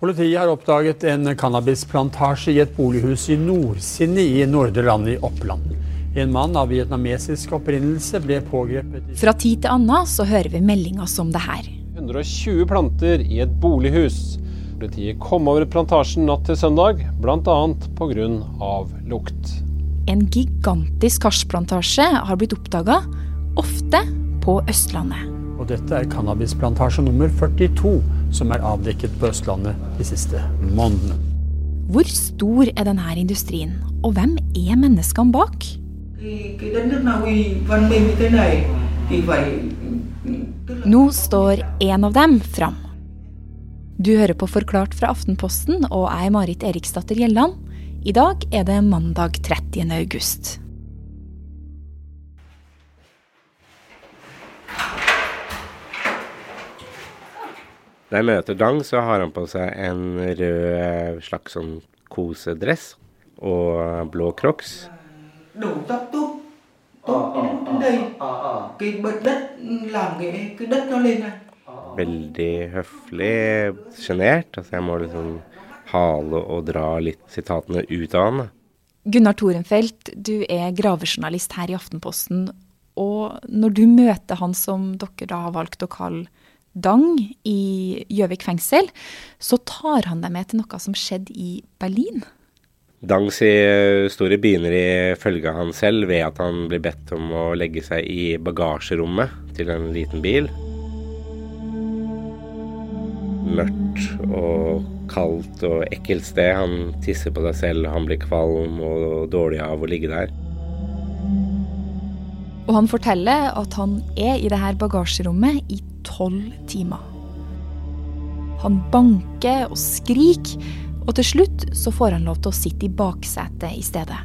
Politiet har oppdaget en cannabisplantasje i et bolighus i Nordsinne i Nordre Land i Oppland. En mann av vietnamesisk opprinnelse ble pågrepet Fra tid til annen så hører vi meldinger som det her. 120 planter i et bolighus. Politiet kom over plantasjen natt til søndag, bl.a. pga. lukt. En gigantisk hasjplantasje har blitt oppdaga, ofte på Østlandet. Og dette er cannabisplantasje nummer 42 som er avdekket på Østlandet de siste månedene. Hvor stor er denne industrien, og hvem er menneskene bak? Nå står en av dem fram. Du hører på Forklart fra Aftenposten, og jeg er Marit Eriksdatter Gjelland. I dag er det mandag 30. august. Når jeg møter Dang, så har han på seg en rød slags sånn kosedress og blå crocs. Veldig høflig, sjenert. Altså jeg må liksom hale og dra litt sitatene ut av han. Gunnar Torenfelt, du er gravejournalist her i Aftenposten. Og når du møter han som dere da har valgt å kalle Dang i Gjøvik fengsel, så tar han deg med til noe som skjedde i Berlin. Dangs historie begynner ifølge han selv ved at han blir bedt om å legge seg i bagasjerommet til en liten bil. Mørkt og kaldt og ekkelt sted. Han tisser på seg selv, han blir kvalm og dårlig av å ligge der. Og han forteller at han er i det her bagasjerommet i tolv timer. Han banker og skriker, og til slutt så får han lov til å sitte i baksetet i stedet.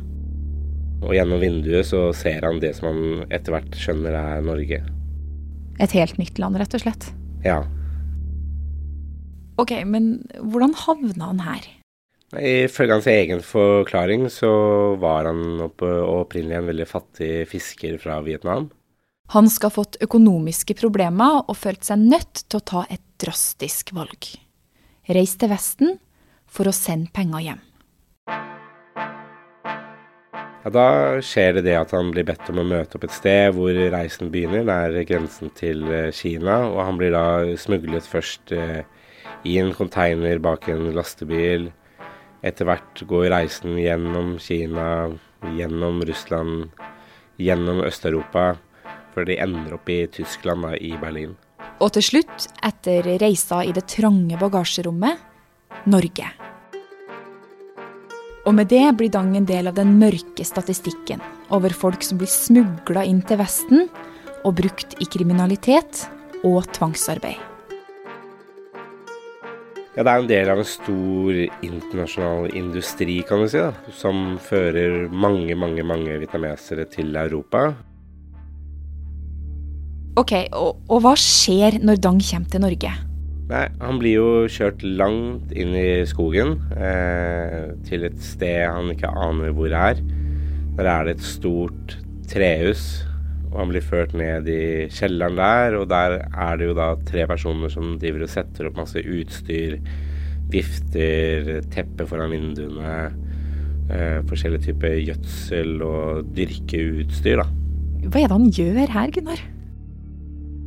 Og gjennom vinduet så ser han det som han etter hvert skjønner er Norge. Et helt nytt land, rett og slett? Ja. Ok, men hvordan havna han her? Ifølge hans egen forklaring så var han opprinnelig en veldig fattig fisker fra Vietnam. Han skal ha fått økonomiske problemer og følt seg nødt til å ta et drastisk valg. Reis til Vesten for å sende penger hjem. Ja, Da skjer det det at han blir bedt om å møte opp et sted hvor reisen begynner, nær grensen til Kina. Og han blir da smuglet først i en container bak en lastebil etter hvert går reisen gjennom Kina, gjennom Russland, gjennom Øst-Europa, før de ender opp i Tyskland, da, i Berlin. Og til slutt, etter reisa i det trange bagasjerommet, Norge. Og med det blir Dang en del av den mørke statistikken over folk som blir smugla inn til Vesten og brukt i kriminalitet og tvangsarbeid. Ja, Det er en del av en stor internasjonal industri, kan du si, da, som fører mange, mange mange vietnamesere til Europa. Ok, og, og, hva skjer når Dang kommer til Norge? Nei, Han blir jo kjørt langt inn i skogen, eh, til et sted han ikke aner hvor det er. Der er det et stort trehus og han blir ført ned i kjelleren der, og der er det jo da tre personer som driver og setter opp masse utstyr. Vifter, teppe foran vinduene, eh, forskjellige typer gjødsel og dyrkeutstyr, da. Hva er det han gjør her, Gunnar?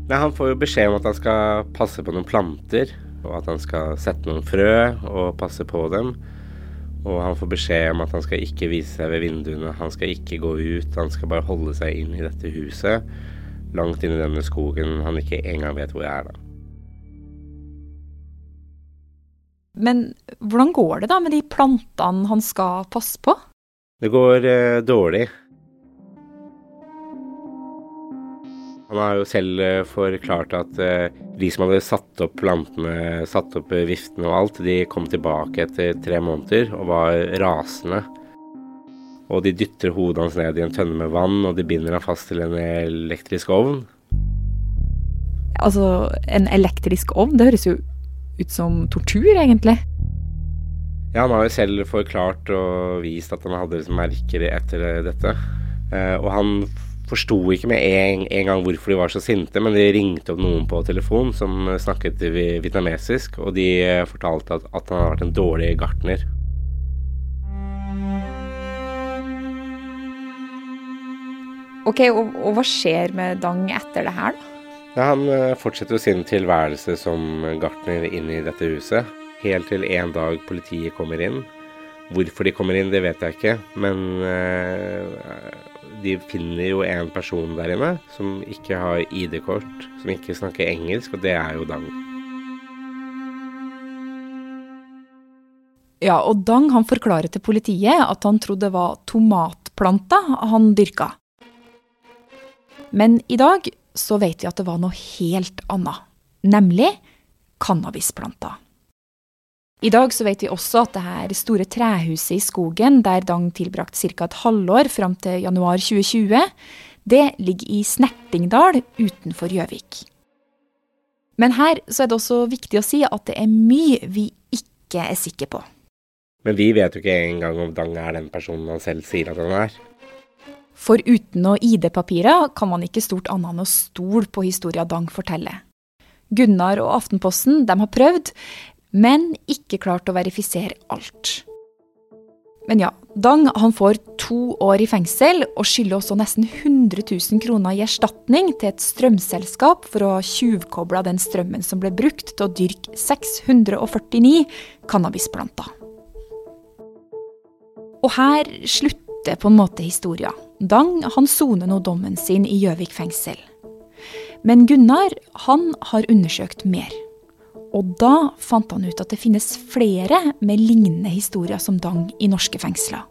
Nei, Han får jo beskjed om at han skal passe på noen planter, og at han skal sette noen frø og passe på dem. Og han får beskjed om at han skal ikke vise seg ved vinduene, han skal ikke gå ut. Han skal bare holde seg inn i dette huset, langt inn i denne skogen han ikke engang vet hvor jeg er, da. Men hvordan går det da med de plantene han skal passe på? Det går eh, dårlig. Han har jo selv eh, forklart at eh, de som hadde satt opp plantene, satt opp eh, viftene og alt, de kom tilbake etter tre måneder og var rasende. Og de dytter hodet hans ned i en tønne med vann, og de binder ham fast til en elektrisk ovn. Altså, en elektrisk ovn? Det høres jo ut som tortur, egentlig. Ja, han har jo selv forklart og vist at han hadde liksom merker etter dette. Og han forsto ikke med en, en, gang hvorfor de var så sinte, men de ringte opp noen på telefon som snakket vietnamesisk, og de fortalte at, at han hadde vært en dårlig gartner. Ok, og, og, hva skjer med Dang etter det her, da? Ja, han eh, fortsetter sin tilværelse som gartner inn i dette huset. Helt til en dag politiet kommer inn. Hvorfor de kommer inn, det vet jeg ikke. Men uh, de finner jo en person der inne som ikke har ID-kort, som ikke snakker engelsk, og det er jo Dang. Ja, og Dang han forklarer til politiet at han trodde det var tomatplanter han dyrka. Men i dag så vet vi at det var noe helt annet, nemlig cannabisplanter. I dag så vet vi også at det her store trehuset i skogen, der Dang tilbrakte ca. et halvår fram til januar 2020, det ligger i Snertingdal utenfor Gjøvik. Men her så er det også viktig å si at det er mye vi ikke er sikre på. Men vi vet jo ikke engang om Dang er den personen han selv sier at han er. For uten noe ID-papirer kan man ikke stort annet enn å stole på historia Dang forteller. Gunnar og Aftenposten de har prøvd, men ikke klart å verifisere alt. Men ja, Dang han får to år i fengsel og skylder også nesten 100 000 kroner i erstatning til et strømselskap for å ha tjuvkobla den strømmen som ble brukt til å dyrke 649 cannabisplanter. Og her slutter på en måte historia. Dang han soner nå dommen sin i Gjøvik fengsel. Men Gunnar han har undersøkt mer. Og da fant han ut at det finnes flere med lignende historier som Dang i norske fengsler.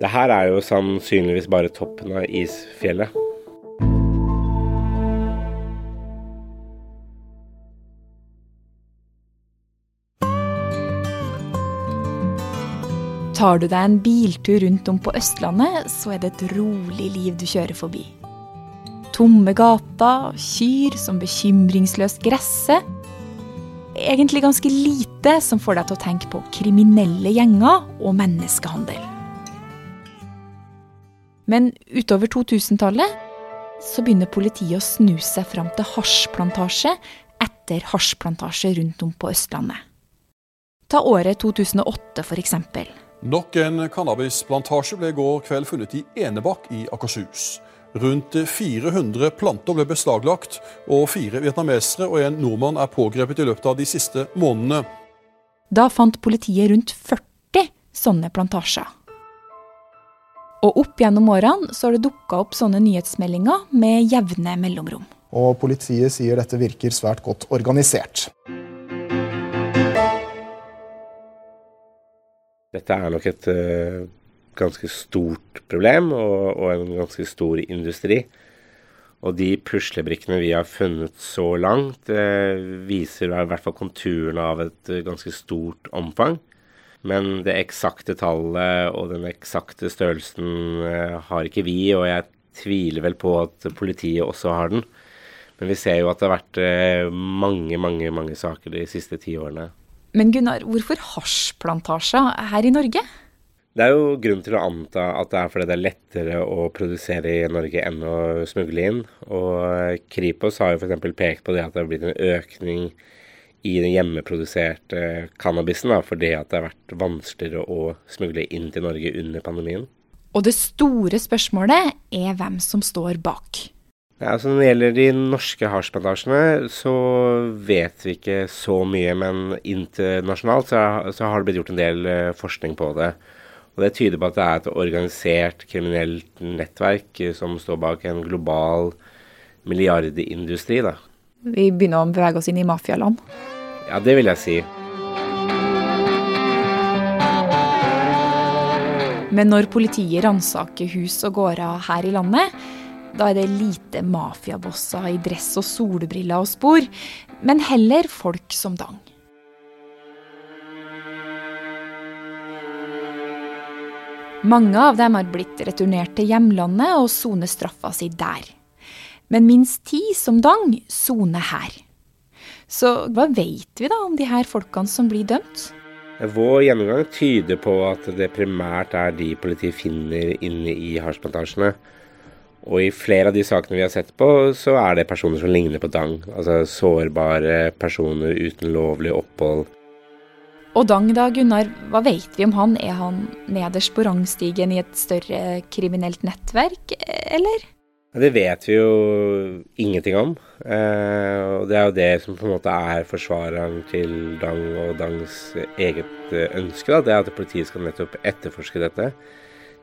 Det her er jo sannsynligvis bare toppen av isfjellet. Tar du deg en biltur rundt om på Østlandet, så er det et rolig liv du kjører forbi. Tomme gater, kyr som bekymringsløst gresser. Egentlig ganske lite som får deg til å tenke på kriminelle gjenger og menneskehandel. Men utover 2000-tallet så begynner politiet å snu seg fram til hasjplantasje etter hasjplantasje rundt om på Østlandet. Ta året 2008 for eksempel. Nok en cannabisplantasje ble i går kveld funnet i Enebakk i Akershus. Rundt 400 planter ble beslaglagt, og fire vietnamesere og en nordmann er pågrepet i løpet av de siste månedene. Da fant politiet rundt 40 sånne plantasjer. Og opp gjennom årene så har det dukka opp sånne nyhetsmeldinger med jevne mellomrom. Og politiet sier dette virker svært godt organisert. Dette er nok et uh, ganske stort problem og, og, en ganske stor industri. Og de puslebrikkene vi har funnet så langt, eh, viser i hvert fall konturene av et uh, ganske stort omfang. Men det eksakte tallet og den eksakte størrelsen har ikke vi, og jeg tviler vel på at politiet også har den. Men vi ser jo at det har vært mange, mange, mange saker de siste ti årene. Men Gunnar, hvorfor hasjplantasje her i Norge? Det er jo grunn til å anta at det er fordi det er lettere å produsere i Norge enn å smugle inn. Og Kripos har jo f.eks. pekt på det at det har blitt en økning i den hjemmeproduserte cannabisen da, fordi at det har vært vanskeligere å smugle inn til Norge under pandemien. Og det store spørsmålet er hvem som står bak. Ja, altså Når det gjelder de norske hasjplantasjene, så vet vi ikke så mye. Men internasjonalt så, så, har det blitt gjort en del uh, forskning på det. Og Det tyder på at det er et organisert kriminelt nettverk som står bak en global milliardindustri. da. Vi begynner å bevege oss inn i mafialand? Ja, det vil jeg si. Men når politiet ransaker hus og gårder her i landet, da er det lite mafiabosser i dress og solbriller og spor, men heller folk som Dang. Mange av dem har blitt returnert til hjemlandet og soner straffa si der. Men minst ti som Dang soner her. Så hva vet vi da om de her folkene som blir dømt? Vår gjennomgang tyder på at det primært er de politiet finner inne i hasjplantasjene. Og i flere av de sakene vi har sett på, så er det personer som ligner på Dang. Altså sårbare personer uten lovlig opphold. Og Dang da, Gunnar, hva vet vi om han? Er han nederst på rangstigen i et større kriminelt nettverk, eller? Det vet vi jo ingenting om. Eh, og det er jo det som på en måte er forsvareren til Dang og Dangs eget ønske. Da. Det er at politiet skal nettopp etterforske dette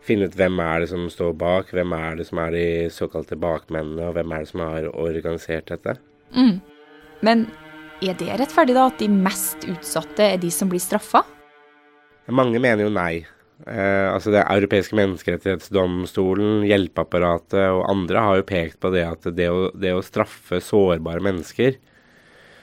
finne ut hvem er det som står bak, hvem er det som er de såkalte bakmennene, og hvem er det som har organisert dette. Mm. Men er det rettferdig da, at de mest utsatte er de som blir straffa? Mange mener jo nei. Eh, altså Det europeiske menneskerettighetsdomstolen, hjelpeapparatet og andre har jo pekt på det at det å, det å straffe sårbare mennesker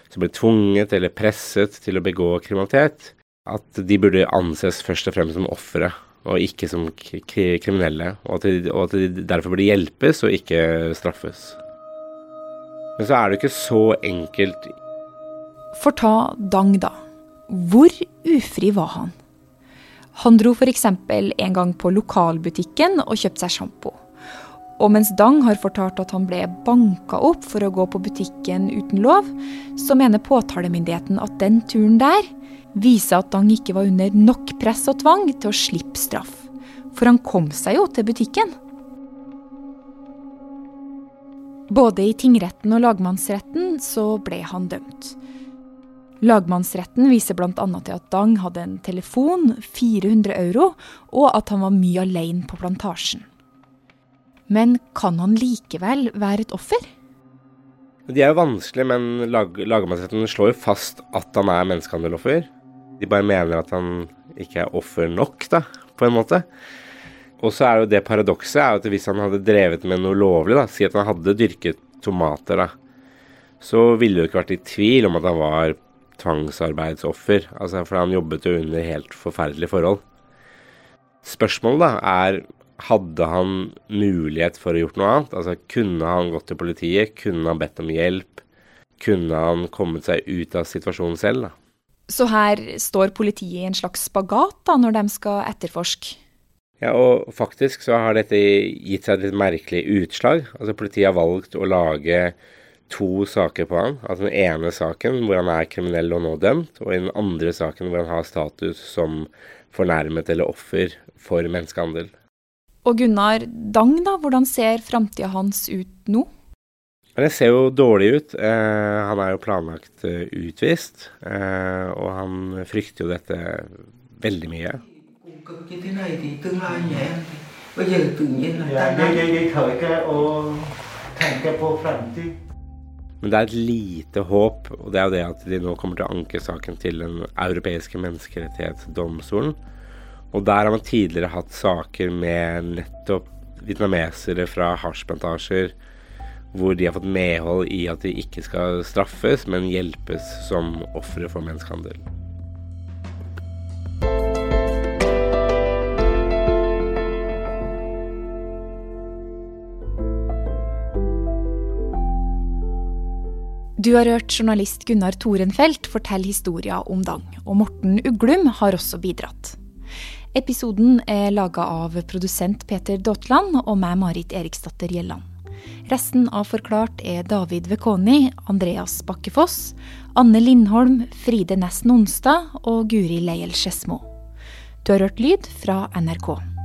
som blir tvunget eller presset til å begå kriminalitet, at de burde anses først og fremst som ofre og ikke som kriminelle. Og at, de, og at de derfor burde hjelpes og ikke straffes. Men så er det ikke så enkelt. For ta Dang, da. Hvor ufri var han? Han dro f.eks. en gang på lokalbutikken og kjøpte seg sjampo. Og mens Dang har fortalt at han ble banka opp for å gå på butikken uten lov, så mener påtalemyndigheten at den turen der viser at Dang ikke var under nok press og tvang til å slippe straff. For han kom seg jo til butikken. Både i tingretten og lagmannsretten så ble han dømt. Lagmannsretten viser bl.a. til at Dang hadde en telefon, 400 euro, og at han var mye alene på plantasjen. Men kan han likevel være et offer? De er jo vanskelig, men lag, lagmannsretten slår jo fast at han er menneskehandeloffer. De bare mener at han ikke er offer nok, da, på en måte. Og så er jo det paradokset er at hvis han hadde drevet med noe lovlig, da, si at han hadde dyrket tomater, da, så ville det ikke vært i tvil om at han var tvangsarbeidsoffer. Altså, for han jobbet jo under helt forferdelige forhold. Spørsmålet da er hadde han mulighet for å gjort noe annet? Altså, kunne han gått til politiet? Kunne han bedt om hjelp? Kunne han kommet seg ut av situasjonen selv? da? Så her står politiet i en slags spagat da, når de skal etterforske? Ja, og faktisk så har dette gitt seg et litt merkelig utslag. Altså Politiet har valgt å lage to saker på han. Altså Den ene saken hvor han er kriminell og nå dømt, og i den andre saken hvor han har status som fornærmet eller offer for menneskehandel. Og Gunnar Dang, da, hvordan ser framtida hans ut nå? Det ser jo dårlig ut. Eh, han er jo planlagt eh, utvist, eh, og han frykter jo dette veldig mye. Men det er et lite håp, og det er jo det at de nå kommer til å anke saken til Den europeiske menneskerettighetsdomstolen. Og der har man tidligere hatt saker med nettopp vietnamesere fra hasjplantasjer hvor de har fått medhold i at de ikke skal straffes, men hjelpes som ofre for menneskehandel. Du har hørt journalist Gunnar Torenfelt fortelle historia om Dang, og Morten Uglum har også bidratt. Episoden er laga av produsent Peter Daatland og meg, Marit Eriksdatter Gjelland. Resten av Forklart er David Vekoni, Andreas Bakkefoss, Anne Lindholm, Fride Næss Nonstad og Guri Leiel Skedsmo. Du har hørt lyd fra NRK.